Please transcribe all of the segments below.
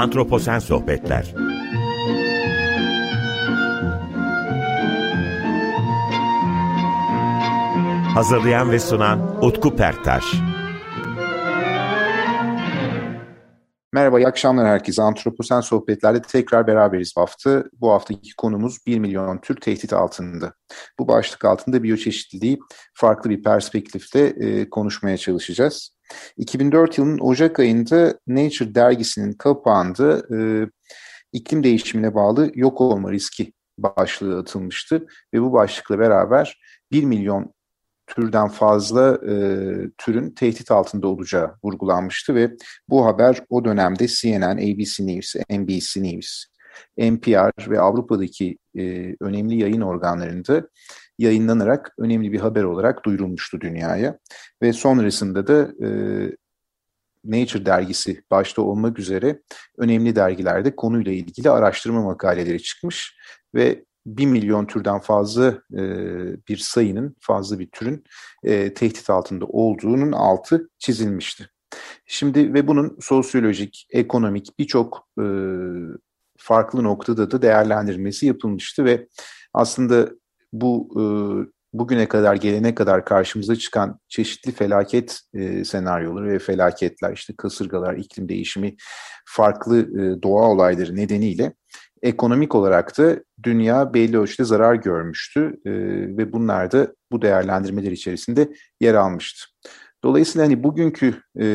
Antroposen Sohbetler Hazırlayan ve sunan Utku Perktaş Merhaba, iyi akşamlar herkese. Antroposen Sohbetler'de tekrar beraberiz bu hafta. Bu haftaki konumuz 1 milyon tür tehdit altında. Bu başlık altında biyoçeşitliliği farklı bir perspektifte e, konuşmaya çalışacağız. 2004 yılının Ocak ayında Nature dergisinin kapağında e, iklim değişimine bağlı yok olma riski başlığı atılmıştı. Ve bu başlıkla beraber 1 milyon türden fazla e, türün tehdit altında olacağı vurgulanmıştı. Ve bu haber o dönemde CNN, ABC News, NBC News, NPR ve Avrupa'daki e, önemli yayın organlarında yayınlanarak önemli bir haber olarak duyurulmuştu dünyaya. Ve sonrasında da e, Nature dergisi başta olmak üzere önemli dergilerde konuyla ilgili araştırma makaleleri çıkmış ve 1 milyon türden fazla e, bir sayının, fazla bir türün e, tehdit altında olduğunun altı çizilmişti. Şimdi ve bunun sosyolojik, ekonomik birçok e, farklı noktada da değerlendirmesi yapılmıştı ve aslında bu e, bugüne kadar gelene kadar karşımıza çıkan çeşitli felaket e, senaryoları ve felaketler işte kasırgalar, iklim değişimi, farklı e, doğa olayları nedeniyle ekonomik olarak da dünya belli ölçüde zarar görmüştü e, ve bunlar da bu değerlendirmeler içerisinde yer almıştı. Dolayısıyla hani bugünkü e,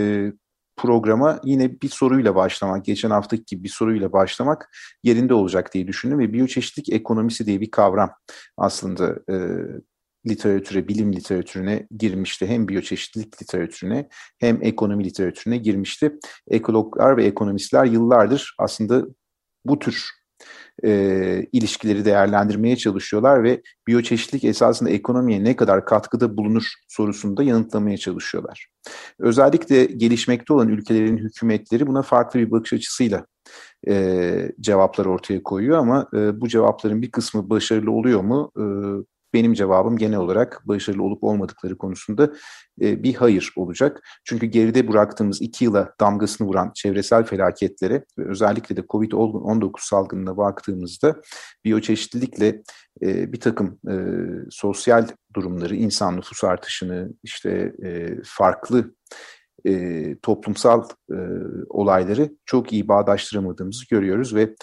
programa yine bir soruyla başlamak, geçen haftaki gibi bir soruyla başlamak yerinde olacak diye düşündüm ve biyoçeşitlik ekonomisi diye bir kavram aslında e, literatüre, bilim literatürüne girmişti. Hem biyoçeşitlilik literatürüne hem ekonomi literatürüne girmişti. Ekologlar ve ekonomistler yıllardır aslında bu tür e, ilişkileri değerlendirmeye çalışıyorlar ve biyoçeşitlik esasında ekonomiye ne kadar katkıda bulunur sorusunu da yanıtlamaya çalışıyorlar. Özellikle gelişmekte olan ülkelerin hükümetleri buna farklı bir bakış açısıyla e, cevaplar ortaya koyuyor ama e, bu cevapların bir kısmı başarılı oluyor mu? E, benim cevabım genel olarak başarılı olup olmadıkları konusunda e, bir hayır olacak. Çünkü geride bıraktığımız iki yıla damgasını vuran çevresel felaketlere ve özellikle de COVID-19 salgınına baktığımızda biyoçeşitlilikle e, bir takım e, sosyal durumları, insan nüfus artışını, işte farklı toplumsal olayları çok iyi bağdaştıramadığımızı görüyoruz ve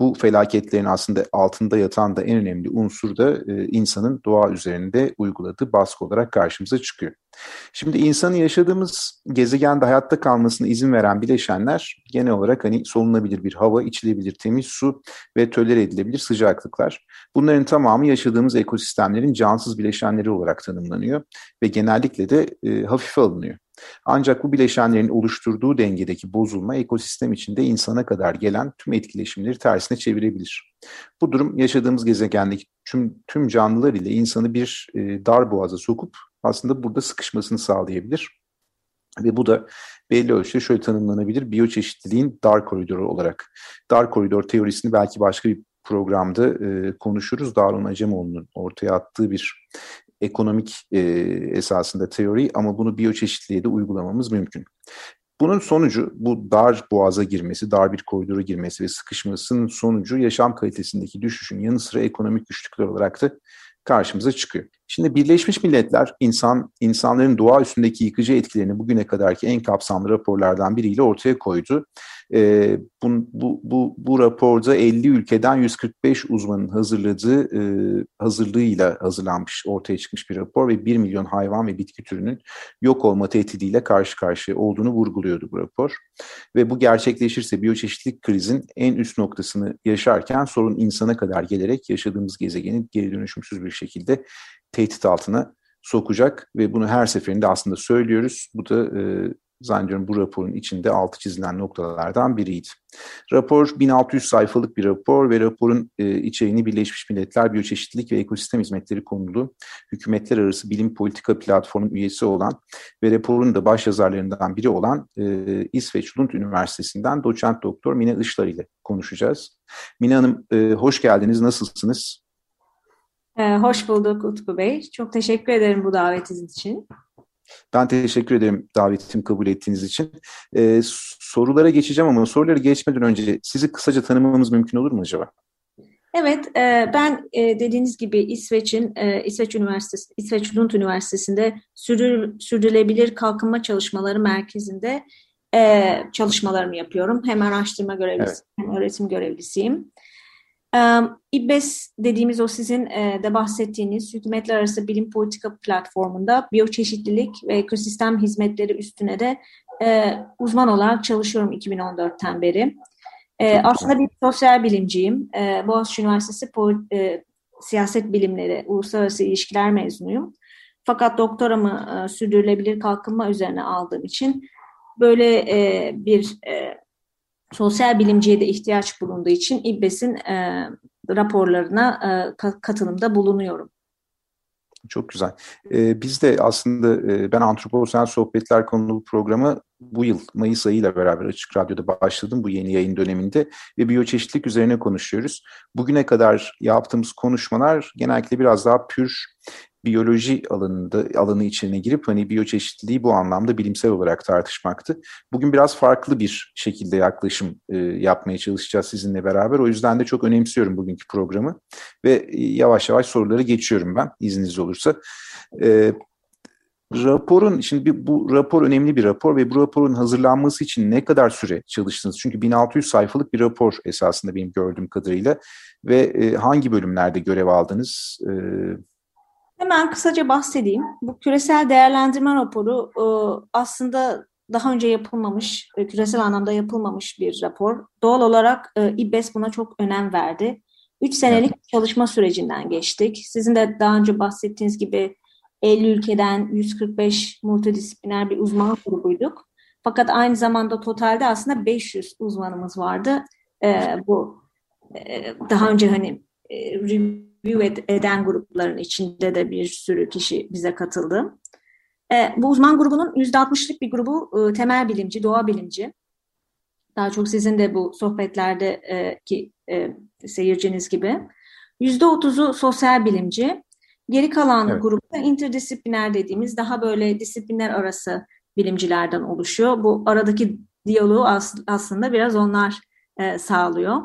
bu felaketlerin aslında altında yatan da en önemli unsur da e, insanın doğa üzerinde uyguladığı baskı olarak karşımıza çıkıyor. Şimdi insanın yaşadığımız gezegende hayatta kalmasına izin veren bileşenler genel olarak hani solunabilir bir hava, içilebilir temiz su ve tolere edilebilir sıcaklıklar. Bunların tamamı yaşadığımız ekosistemlerin cansız bileşenleri olarak tanımlanıyor ve genellikle de e, hafife alınıyor. Ancak bu bileşenlerin oluşturduğu dengedeki bozulma ekosistem içinde insana kadar gelen tüm etkileşimleri tersine çevirebilir. Bu durum yaşadığımız gezegendeki tüm, tüm canlılar ile insanı bir e, dar boğaza sokup aslında burada sıkışmasını sağlayabilir. Ve bu da belli ölçüde şöyle tanımlanabilir biyoçeşitliliğin dar koridoru olarak. Dar koridor teorisini belki başka bir programda e, konuşuruz. Darun Acemoğlu'nun ortaya attığı bir ekonomik e, esasında teori ama bunu biyoçeşitliliğe de uygulamamız mümkün. Bunun sonucu bu dar boğaza girmesi, dar bir koridora girmesi ve sıkışmasının sonucu yaşam kalitesindeki düşüşün yanı sıra ekonomik güçlükler olarak da karşımıza çıkıyor. Şimdi Birleşmiş Milletler insan insanların doğa üstündeki yıkıcı etkilerini bugüne kadarki en kapsamlı raporlardan biriyle ortaya koydu. E, bu, bu, bu, bu raporda 50 ülkeden 145 uzmanın hazırladığı e, hazırlığıyla hazırlanmış, ortaya çıkmış bir rapor ve 1 milyon hayvan ve bitki türünün yok olma tehdidiyle karşı karşıya olduğunu vurguluyordu bu rapor. Ve bu gerçekleşirse biyoçeşitlilik krizin en üst noktasını yaşarken sorun insana kadar gelerek yaşadığımız gezegeni geri dönüşümsüz bir şekilde tehdit altına sokacak ve bunu her seferinde aslında söylüyoruz. Bu da e, zannediyorum bu raporun içinde altı çizilen noktalardan biriydi. Rapor 1600 sayfalık bir rapor ve raporun e, içeriğini Birleşmiş Milletler Biyoçeşitlilik ve Ekosistem Hizmetleri konulu hükümetler arası bilim politika platformunun üyesi olan ve raporun da baş yazarlarından biri olan e, İsveç Lund Üniversitesi'nden doçent doktor Mine Işlar ile konuşacağız. Mine Hanım e, hoş geldiniz, nasılsınız? Ee, hoş bulduk Utku Bey. Çok teşekkür ederim bu davetiniz için. Ben teşekkür ederim davetimi kabul ettiğiniz için. Ee, sorulara geçeceğim ama soruları geçmeden önce sizi kısaca tanımamız mümkün olur mu acaba? Evet, e, ben e, dediğiniz gibi İsveç'in e, İsveç Üniversitesi, İsveç Lund Üniversitesi'nde sürdür, sürdürülebilir kalkınma çalışmaları merkezinde e, çalışmalarımı yapıyorum. Hem araştırma görevlisi evet. hem öğretim görevlisiyim. İBBES dediğimiz o sizin e, de bahsettiğiniz hükümetler arası bilim politika platformunda biyoçeşitlilik ve ekosistem hizmetleri üstüne de e, uzman olarak çalışıyorum 2014'ten beri. E, aslında bir sosyal bilimciyim. Boğaziçi Üniversitesi Siyaset Bilimleri, Uluslararası İlişkiler mezunuyum. Fakat doktoramı sürdürülebilir kalkınma üzerine aldığım için böyle bir sosyal bilimciye de ihtiyaç bulunduğu için İBBES'in e, raporlarına e, katılımda bulunuyorum. Çok güzel. Ee, biz de aslında e, ben Antroposel Sohbetler konulu programı bu yıl Mayıs ayıyla beraber Açık Radyo'da başladım bu yeni yayın döneminde ve biyoçeşitlilik üzerine konuşuyoruz. Bugüne kadar yaptığımız konuşmalar genellikle biraz daha pür biyoloji alanında alanı içine girip hani biyoçeşitliliği bu anlamda bilimsel olarak tartışmaktı. Bugün biraz farklı bir şekilde yaklaşım e, yapmaya çalışacağız sizinle beraber. O yüzden de çok önemsiyorum bugünkü programı ve e, yavaş yavaş soruları geçiyorum ben izniniz olursa. E, raporun şimdi bu rapor önemli bir rapor ve bu raporun hazırlanması için ne kadar süre çalıştınız? Çünkü 1600 sayfalık bir rapor esasında benim gördüğüm kadarıyla ve e, hangi bölümlerde görev aldınız? E, Hemen kısaca bahsedeyim. Bu küresel değerlendirme raporu e, aslında daha önce yapılmamış, e, küresel anlamda yapılmamış bir rapor. Doğal olarak e, İBBES buna çok önem verdi. Üç senelik evet. çalışma sürecinden geçtik. Sizin de daha önce bahsettiğiniz gibi 50 ülkeden 145 multidisipliner bir uzman grubuyduk. Fakat aynı zamanda totalde aslında 500 uzmanımız vardı. bu daha önce hani review eden grupların içinde de bir sürü kişi bize katıldı. E, bu uzman grubunun %60'lık bir grubu e, temel bilimci, doğa bilimci. Daha çok sizin de bu sohbetlerde e, ki e, seyirciniz gibi. %30'u sosyal bilimci. Geri kalan evet. grupta interdisipliner dediğimiz daha böyle disiplinler arası bilimcilerden oluşuyor. Bu aradaki diyaloğu as aslında biraz onlar e, sağlıyor.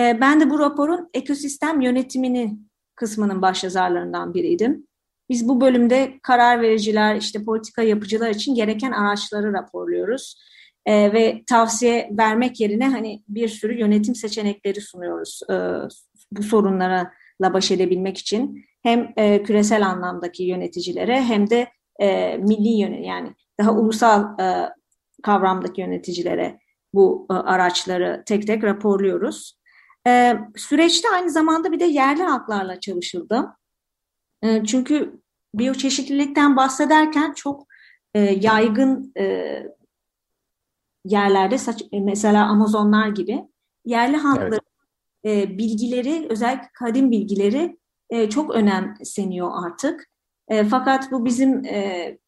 E, ben de bu raporun ekosistem yönetimini kısmının başyazarlarından biriydim. Biz bu bölümde karar vericiler, işte politika yapıcılar için gereken araçları raporluyoruz. E, ve tavsiye vermek yerine hani bir sürü yönetim seçenekleri sunuyoruz e, bu sorunlara baş edebilmek için. Hem e, küresel anlamdaki yöneticilere hem de e, milli yönet yani daha ulusal e, kavramdaki yöneticilere bu e, araçları tek tek raporluyoruz. E, süreçte aynı zamanda bir de yerli halklarla çalışıldı. E, çünkü biyoçeşitlilikten bahsederken çok e, yaygın e, yerlerde mesela Amazonlar gibi yerli halkların evet. e, bilgileri özellikle kadim bilgileri e, çok önemseniyor artık. E, fakat bu bizim e,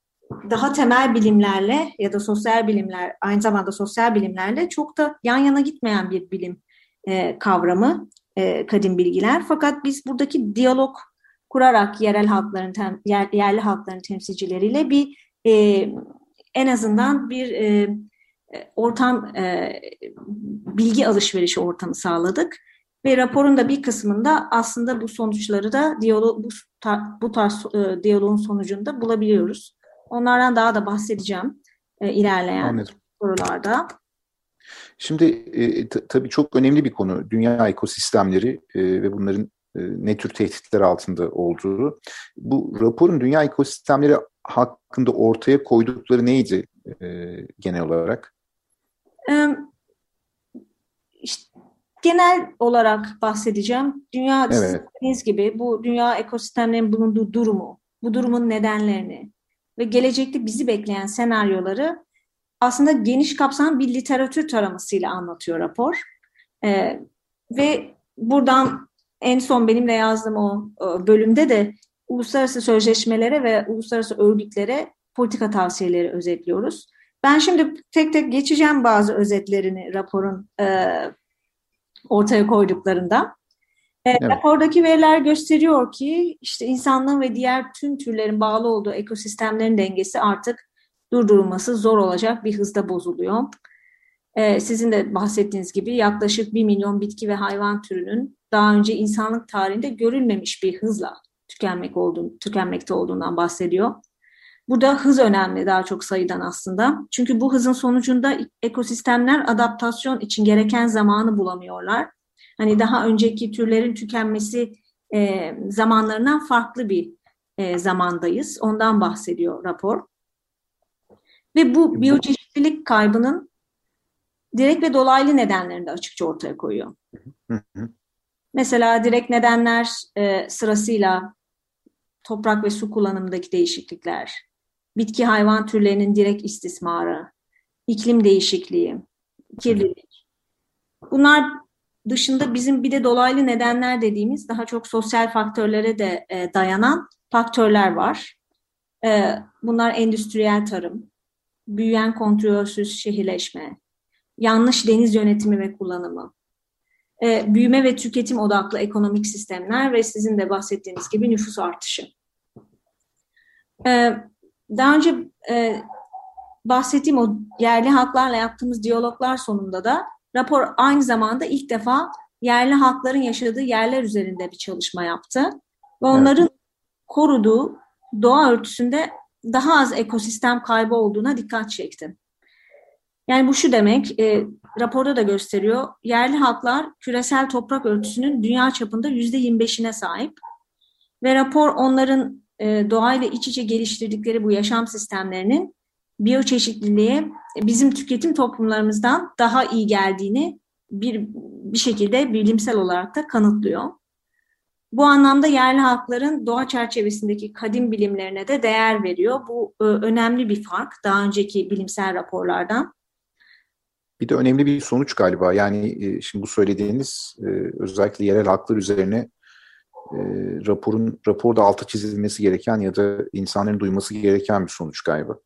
daha temel bilimlerle ya da sosyal bilimler aynı zamanda sosyal bilimlerle çok da yan yana gitmeyen bir bilim e, kavramı e, kadim bilgiler. Fakat biz buradaki diyalog kurarak yerel halkların tem, yer, yerli halkların temsilcileriyle bir e, en azından bir e, ortam e, bilgi alışverişi ortamı sağladık ve raporun da bir kısmında aslında bu sonuçları da diyalog bu, tar, bu tarz e, diyaloğun sonucunda bulabiliyoruz. Onlardan daha da bahsedeceğim e, ilerleyen Anladım. sorularda. Şimdi e, tabii çok önemli bir konu dünya ekosistemleri e, ve bunların e, ne tür tehditler altında olduğu. Bu raporun dünya ekosistemleri hakkında ortaya koydukları neydi e, genel olarak? İşte, genel olarak bahsedeceğim. Dünya evet. gibi bu dünya ekosistemlerinin bulunduğu durumu, bu durumun nedenlerini ve gelecekte bizi bekleyen senaryoları aslında geniş kapsam bir literatür taramasıyla anlatıyor rapor. E, ve buradan en son benimle yazdığım o, o bölümde de uluslararası sözleşmelere ve uluslararası örgütlere politika tavsiyeleri özetliyoruz. Ben şimdi tek tek geçeceğim bazı özetlerini raporun e, ortaya koyduklarında. Evet. Rapordaki veriler gösteriyor ki işte insanlığın ve diğer tüm türlerin bağlı olduğu ekosistemlerin dengesi artık durdurulması zor olacak bir hızda bozuluyor. Ee, sizin de bahsettiğiniz gibi yaklaşık 1 milyon bitki ve hayvan türünün daha önce insanlık tarihinde görülmemiş bir hızla tükenmek olduğunu, tükenmekte olduğundan bahsediyor. Burada hız önemli daha çok sayıdan aslında. Çünkü bu hızın sonucunda ekosistemler adaptasyon için gereken zamanı bulamıyorlar. Hani daha önceki türlerin tükenmesi e, zamanlarından farklı bir e, zamandayız. Ondan bahsediyor rapor. Ve bu biyoçeşitlilik kaybının direkt ve dolaylı nedenlerini de açıkça ortaya koyuyor. Mesela direkt nedenler e, sırasıyla toprak ve su kullanımındaki değişiklikler, bitki hayvan türlerinin direkt istismarı, iklim değişikliği, kirlilik. Bunlar dışında bizim bir de dolaylı nedenler dediğimiz daha çok sosyal faktörlere de e, dayanan faktörler var. E, bunlar endüstriyel tarım, büyüyen kontrolsüz şehirleşme, yanlış deniz yönetimi ve kullanımı, e, büyüme ve tüketim odaklı ekonomik sistemler ve sizin de bahsettiğiniz gibi nüfus artışı. E, daha önce e, bahsettiğim o yerli halklarla yaptığımız diyaloglar sonunda da rapor aynı zamanda ilk defa yerli halkların yaşadığı yerler üzerinde bir çalışma yaptı. Ve onların evet. koruduğu doğa örtüsünde daha az ekosistem kaybı olduğuna dikkat çekti. Yani bu şu demek, e, raporda da gösteriyor, yerli halklar küresel toprak örtüsünün dünya çapında yüzde 25'ine sahip. Ve rapor onların e, doğayla iç içe geliştirdikleri bu yaşam sistemlerinin biyoçeşitliliğe bizim tüketim toplumlarımızdan daha iyi geldiğini bir, bir şekilde bilimsel olarak da kanıtlıyor. Bu anlamda yerli halkların doğa çerçevesindeki kadim bilimlerine de değer veriyor. Bu e, önemli bir fark daha önceki bilimsel raporlardan. Bir de önemli bir sonuç galiba. Yani e, şimdi bu söylediğiniz e, özellikle yerel haklar üzerine e, raporun raporda altı çizilmesi gereken ya da insanların duyması gereken bir sonuç galiba.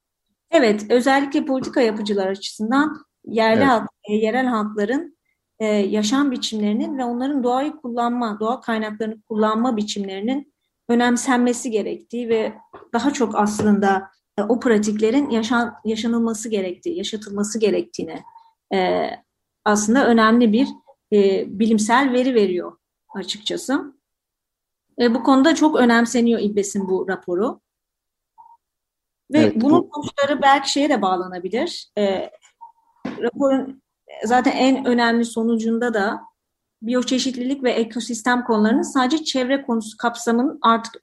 Evet, özellikle politika yapıcılar açısından yerli evet. halk, e, yerel halkların e, yaşam biçimlerinin ve onların doğayı kullanma, doğa kaynaklarını kullanma biçimlerinin önemsenmesi gerektiği ve daha çok aslında e, o pratiklerin yaşan, yaşanılması gerektiği, yaşatılması gerektiğine e, aslında önemli bir e, bilimsel veri veriyor açıkçası. E, bu konuda çok önemseniyor İBBES'in bu raporu. Ve evet, bunun bu... sonuçları belki şeye de bağlanabilir. E, raporun zaten en önemli sonucunda da biyoçeşitlilik ve ekosistem konularının sadece çevre konusu kapsamının artık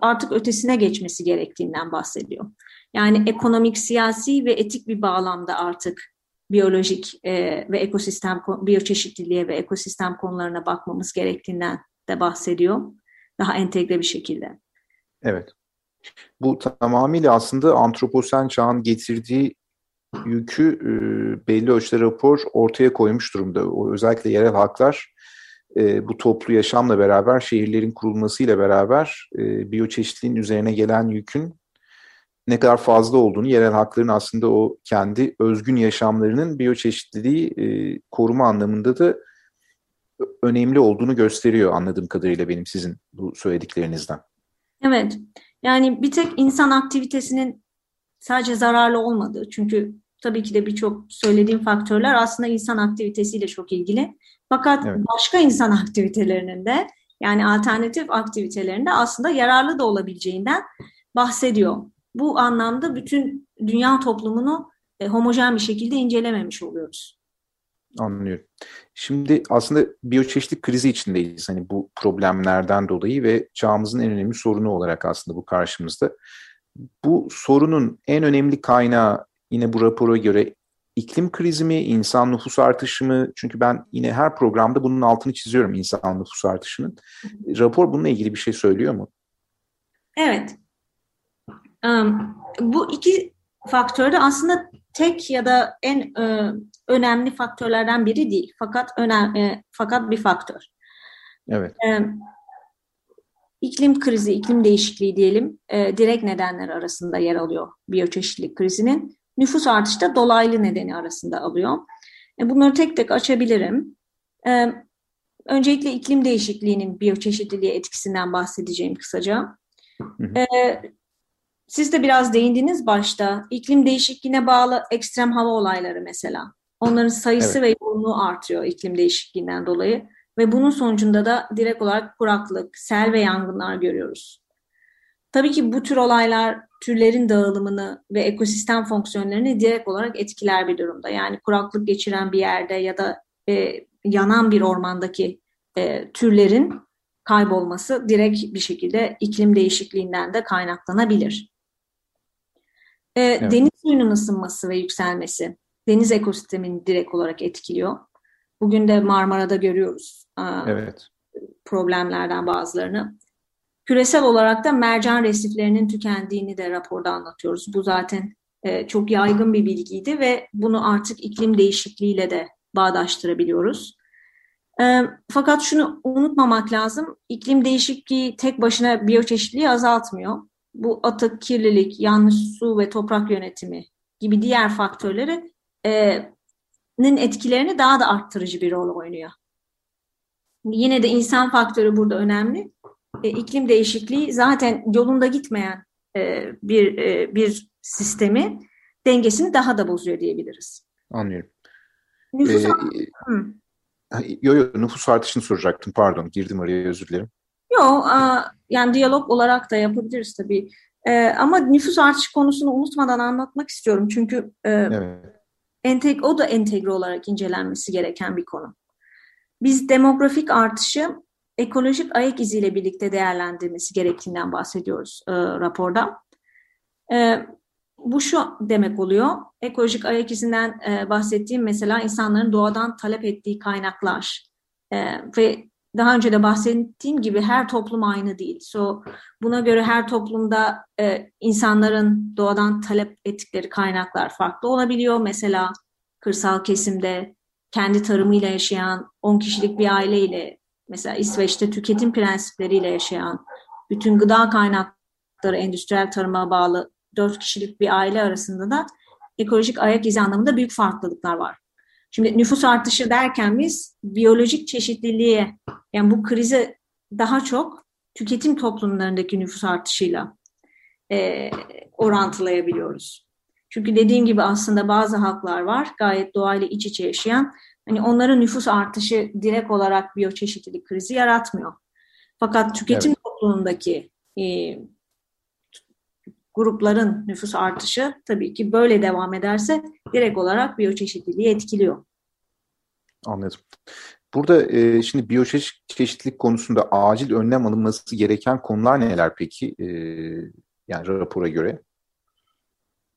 artık ötesine geçmesi gerektiğinden bahsediyor. Yani ekonomik, siyasi ve etik bir bağlamda artık biyolojik e, ve ekosistem biyoçeşitliliğe ve ekosistem konularına bakmamız gerektiğinden de bahsediyor. Daha entegre bir şekilde. Evet. Bu tamamıyla aslında antroposen çağın getirdiği yükü e, belli ölçüde rapor ortaya koymuş durumda. O, özellikle yerel halklar e, bu toplu yaşamla beraber, şehirlerin kurulmasıyla beraber e, biyoçeşitliliğin üzerine gelen yükün ne kadar fazla olduğunu, yerel hakların aslında o kendi özgün yaşamlarının biyoçeşitliliği e, koruma anlamında da önemli olduğunu gösteriyor anladığım kadarıyla benim sizin bu söylediklerinizden. Evet. Yani bir tek insan aktivitesinin sadece zararlı olmadığı çünkü tabii ki de birçok söylediğim faktörler aslında insan aktivitesiyle çok ilgili. Fakat evet. başka insan aktivitelerinin de yani alternatif aktivitelerinde aslında yararlı da olabileceğinden bahsediyor. Bu anlamda bütün dünya toplumunu e, homojen bir şekilde incelememiş oluyoruz. Anlıyorum. Şimdi aslında biyoçeşitlik krizi içindeyiz. Hani bu problemlerden dolayı ve çağımızın en önemli sorunu olarak aslında bu karşımızda. Bu sorunun en önemli kaynağı yine bu rapora göre iklim krizi mi, insan nüfus artışı mı? Çünkü ben yine her programda bunun altını çiziyorum insan nüfus artışının. Rapor bununla ilgili bir şey söylüyor mu? Evet. Um, bu iki faktör de aslında tek ya da en e, önemli faktörlerden biri değil. Fakat önem, e, fakat bir faktör. Evet. E, iklim krizi, iklim değişikliği diyelim e, direkt nedenler arasında yer alıyor biyoçeşitlilik krizinin. Nüfus artışı da dolaylı nedeni arasında alıyor. E, bunları tek tek açabilirim. E, öncelikle iklim değişikliğinin biyoçeşitliliğe etkisinden bahsedeceğim kısaca. Hı hı. Ee, siz de biraz değindiniz başta. İklim değişikliğine bağlı ekstrem hava olayları mesela. Onların sayısı evet. ve yoğunluğu artıyor iklim değişikliğinden dolayı. Ve bunun sonucunda da direkt olarak kuraklık, sel ve yangınlar görüyoruz. Tabii ki bu tür olaylar türlerin dağılımını ve ekosistem fonksiyonlarını direkt olarak etkiler bir durumda. Yani kuraklık geçiren bir yerde ya da e, yanan bir ormandaki e, türlerin kaybolması direkt bir şekilde iklim değişikliğinden de kaynaklanabilir. E, evet. Deniz suyunun ısınması ve yükselmesi deniz ekosistemini direkt olarak etkiliyor. Bugün de Marmara'da görüyoruz evet. problemlerden bazılarını. Küresel olarak da mercan resiflerinin tükendiğini de raporda anlatıyoruz. Bu zaten e, çok yaygın bir bilgiydi ve bunu artık iklim değişikliğiyle de bağdaştırabiliyoruz. E, fakat şunu unutmamak lazım, iklim değişikliği tek başına biyoçeşitliliği azaltmıyor. Bu atık, kirlilik, yanlış su ve toprak yönetimi gibi diğer faktörleri e, nin etkilerini daha da arttırıcı bir rol oynuyor. Yine de insan faktörü burada önemli. E, iklim değişikliği zaten yolunda gitmeyen e, bir e, bir sistemi dengesini daha da bozuyor diyebiliriz. Anlıyorum. Nüfus, ee, yo, yo, nüfus artışını soracaktım. Pardon, girdim araya özür dilerim. Yok, yani diyalog olarak da yapabiliriz tabii. E, ama nüfus artışı konusunu unutmadan anlatmak istiyorum. Çünkü e, evet. enteg o da entegre olarak incelenmesi gereken bir konu. Biz demografik artışı ekolojik ayak iziyle birlikte değerlendirmesi gerektiğinden bahsediyoruz e, raporda. E, bu şu demek oluyor, ekolojik ayak izinden e, bahsettiğim mesela insanların doğadan talep ettiği kaynaklar e, ve daha önce de bahsettiğim gibi her toplum aynı değil. So, buna göre her toplumda e, insanların doğadan talep ettikleri kaynaklar farklı olabiliyor. Mesela kırsal kesimde kendi tarımıyla yaşayan 10 kişilik bir aileyle mesela İsveç'te tüketim prensipleriyle yaşayan bütün gıda kaynakları endüstriyel tarıma bağlı 4 kişilik bir aile arasında da ekolojik ayak izi anlamında büyük farklılıklar var. Şimdi nüfus artışı derken biz biyolojik çeşitliliğe yani bu krizi daha çok tüketim toplumlarındaki nüfus artışıyla e, orantılayabiliyoruz. Çünkü dediğim gibi aslında bazı halklar var gayet doğayla iç içe yaşayan. Hani onların nüfus artışı direkt olarak biyoçeşitlilik krizi yaratmıyor. Fakat tüketim evet. toplumundaki e, grupların nüfus artışı tabii ki böyle devam ederse direkt olarak biyoçeşitliliği etkiliyor. Anladım. Burada e, şimdi biyoçeşitlilik konusunda acil önlem alınması gereken konular neler peki? E, yani rapora göre.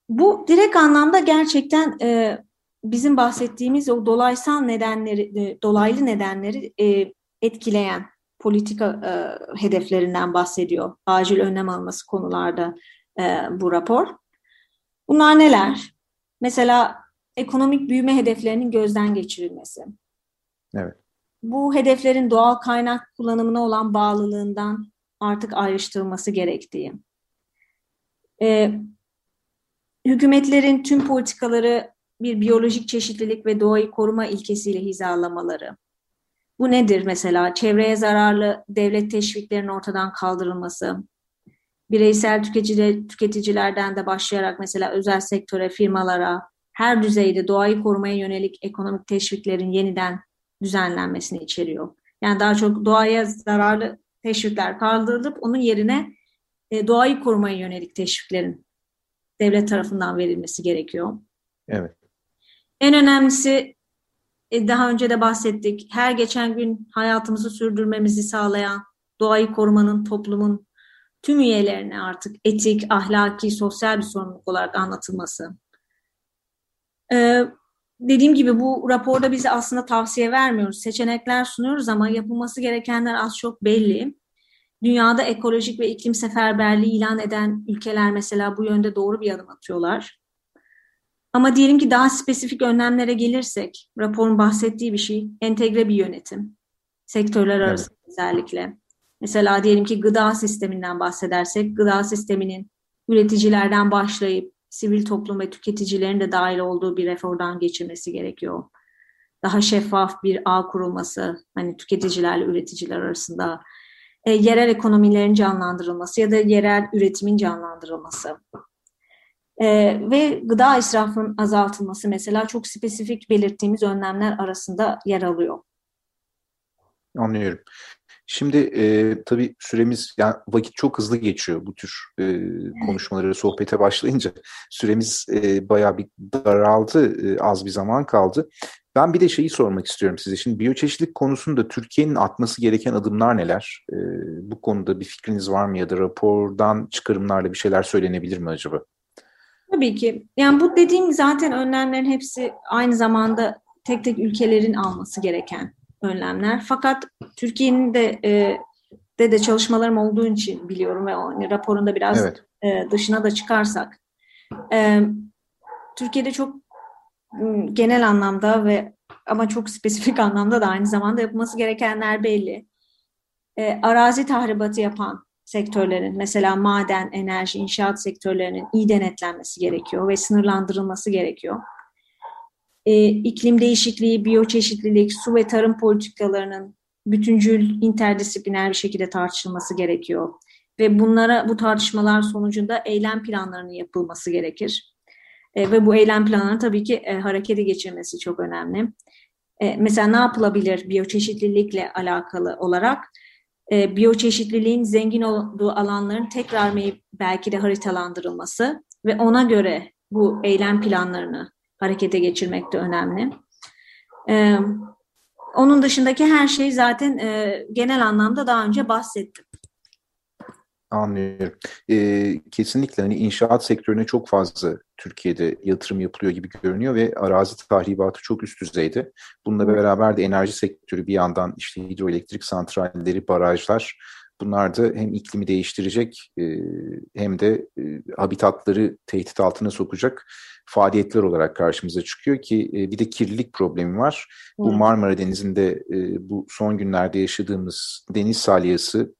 Bu direkt anlamda gerçekten e, bizim bahsettiğimiz o dolaysal nedenleri, e, dolaylı nedenleri e, etkileyen politika e, hedeflerinden bahsediyor. Acil önlem alması konularda e, bu rapor. Bunlar neler? Mesela ekonomik büyüme hedeflerinin gözden geçirilmesi. Evet. Bu hedeflerin doğal kaynak kullanımına olan bağlılığından artık ayrıştırılması gerektiği. E, hükümetlerin tüm politikaları bir biyolojik çeşitlilik ve doğayı koruma ilkesiyle hizalamaları. Bu nedir mesela? Çevreye zararlı devlet teşviklerinin ortadan kaldırılması, bireysel tüketici, tüketicilerden de başlayarak mesela özel sektöre, firmalara, her düzeyde doğayı korumaya yönelik ekonomik teşviklerin yeniden düzenlenmesini içeriyor. Yani daha çok doğaya zararlı teşvikler kaldırılıp onun yerine e, doğayı korumaya yönelik teşviklerin devlet tarafından verilmesi gerekiyor. Evet. En önemlisi e, daha önce de bahsettik. Her geçen gün hayatımızı sürdürmemizi sağlayan doğayı korumanın toplumun tüm üyelerine artık etik, ahlaki, sosyal bir sorumluluk olarak anlatılması. Ee, dediğim gibi bu raporda bize aslında tavsiye vermiyoruz. Seçenekler sunuyoruz ama yapılması gerekenler az çok belli. Dünyada ekolojik ve iklim seferberliği ilan eden ülkeler mesela bu yönde doğru bir adım atıyorlar. Ama diyelim ki daha spesifik önlemlere gelirsek, raporun bahsettiği bir şey, entegre bir yönetim. Sektörler arası evet. özellikle. Mesela diyelim ki gıda sisteminden bahsedersek, gıda sisteminin üreticilerden başlayıp sivil toplum ve tüketicilerin de dahil olduğu bir reformdan geçirmesi gerekiyor. daha şeffaf bir ağ kurulması, hani tüketicilerle üreticiler arasında, e, yerel ekonomilerin canlandırılması ya da yerel üretimin canlandırılması. E, ve gıda israfının azaltılması mesela çok spesifik belirttiğimiz önlemler arasında yer alıyor. Anlıyorum. Şimdi e, tabii süremiz, yani vakit çok hızlı geçiyor bu tür e, konuşmaları, sohbete başlayınca. Süremiz e, bayağı bir daraldı, e, az bir zaman kaldı. Ben bir de şeyi sormak istiyorum size. Şimdi biyoçeşitlik konusunda Türkiye'nin atması gereken adımlar neler? E, bu konuda bir fikriniz var mı ya da rapordan çıkarımlarla bir şeyler söylenebilir mi acaba? Tabii ki. Yani bu dediğim zaten önlemlerin hepsi aynı zamanda tek tek ülkelerin alması gereken önlemler. Fakat Türkiye'nin de e, de de çalışmalarım olduğu için biliyorum ve o hani raporunda biraz evet. e, dışına da çıkarsak e, Türkiye'de çok genel anlamda ve ama çok spesifik anlamda da aynı zamanda yapılması gerekenler belli. E, arazi tahribatı yapan sektörlerin mesela maden, enerji, inşaat sektörlerinin iyi denetlenmesi gerekiyor ve sınırlandırılması gerekiyor e, iklim değişikliği, biyoçeşitlilik, su ve tarım politikalarının bütüncül, interdisipliner bir şekilde tartışılması gerekiyor. Ve bunlara bu tartışmalar sonucunda eylem planlarının yapılması gerekir. E, ve bu eylem planlarının tabii ki e, harekete geçirmesi çok önemli. E, mesela ne yapılabilir biyoçeşitlilikle alakalı olarak? E, biyoçeşitliliğin zengin olduğu alanların tekrar belki de haritalandırılması ve ona göre bu eylem planlarını harekete geçirmek de önemli. Ee, onun dışındaki her şey zaten e, genel anlamda daha önce bahsettim. Anlıyorum. Ee, kesinlikle hani inşaat sektörüne çok fazla Türkiye'de yatırım yapılıyor gibi görünüyor ve arazi tahribatı çok üst düzeyde. Bununla beraber de enerji sektörü bir yandan işte hidroelektrik santralleri, barajlar bunlar da hem iklimi değiştirecek e, hem de e, habitatları tehdit altına sokacak faaliyetler olarak karşımıza çıkıyor ki e, bir de kirlilik problemi var. Hmm. Bu Marmara Denizi'nde e, bu son günlerde yaşadığımız deniz salyası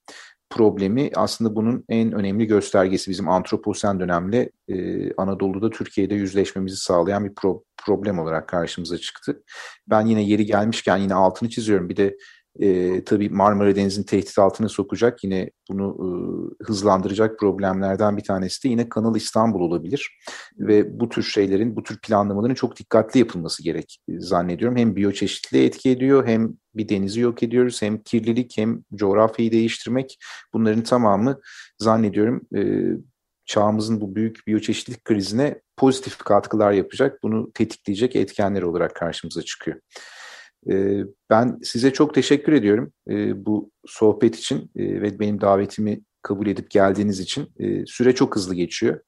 problemi aslında bunun en önemli göstergesi bizim antroposen dönemle e, Anadolu'da Türkiye'de yüzleşmemizi sağlayan bir pro problem olarak karşımıza çıktı. Ben yine yeri gelmişken yine altını çiziyorum. Bir de e, tabii Marmara Denizi'ni tehdit altına sokacak yine bunu e, hızlandıracak problemlerden bir tanesi de yine Kanal İstanbul olabilir. Ve bu tür şeylerin, bu tür planlamaların çok dikkatli yapılması gerek e, zannediyorum. Hem biyoçeşitliliğe etki ediyor hem bir denizi yok ediyoruz hem kirlilik hem coğrafyayı değiştirmek bunların tamamı zannediyorum e, çağımızın bu büyük biyoçeşitlilik krizine pozitif katkılar yapacak, bunu tetikleyecek etkenler olarak karşımıza çıkıyor. Ee, ben size çok teşekkür ediyorum e, bu sohbet için e, ve benim davetimi kabul edip geldiğiniz için. E, süre çok hızlı geçiyor.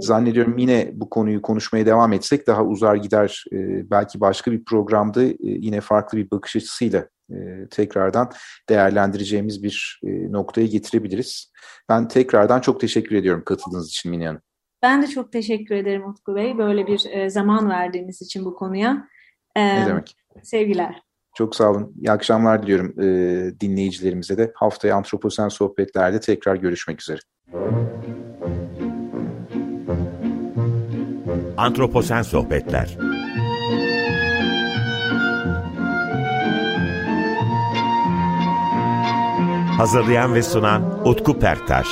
Zannediyorum yine bu konuyu konuşmaya devam etsek daha uzar gider. Belki başka bir programda yine farklı bir bakış açısıyla tekrardan değerlendireceğimiz bir noktaya getirebiliriz. Ben tekrardan çok teşekkür ediyorum katıldığınız için Mine Hanım. Ben de çok teşekkür ederim Utku Bey. Böyle bir zaman verdiğiniz için bu konuya. Ne demek? Sevgiler. Çok sağ olun. İyi akşamlar diliyorum e, dinleyicilerimize de. Haftaya Antroposen Sohbetler'de tekrar görüşmek üzere. Antroposen Sohbetler Hazırlayan ve sunan Utku Perktaş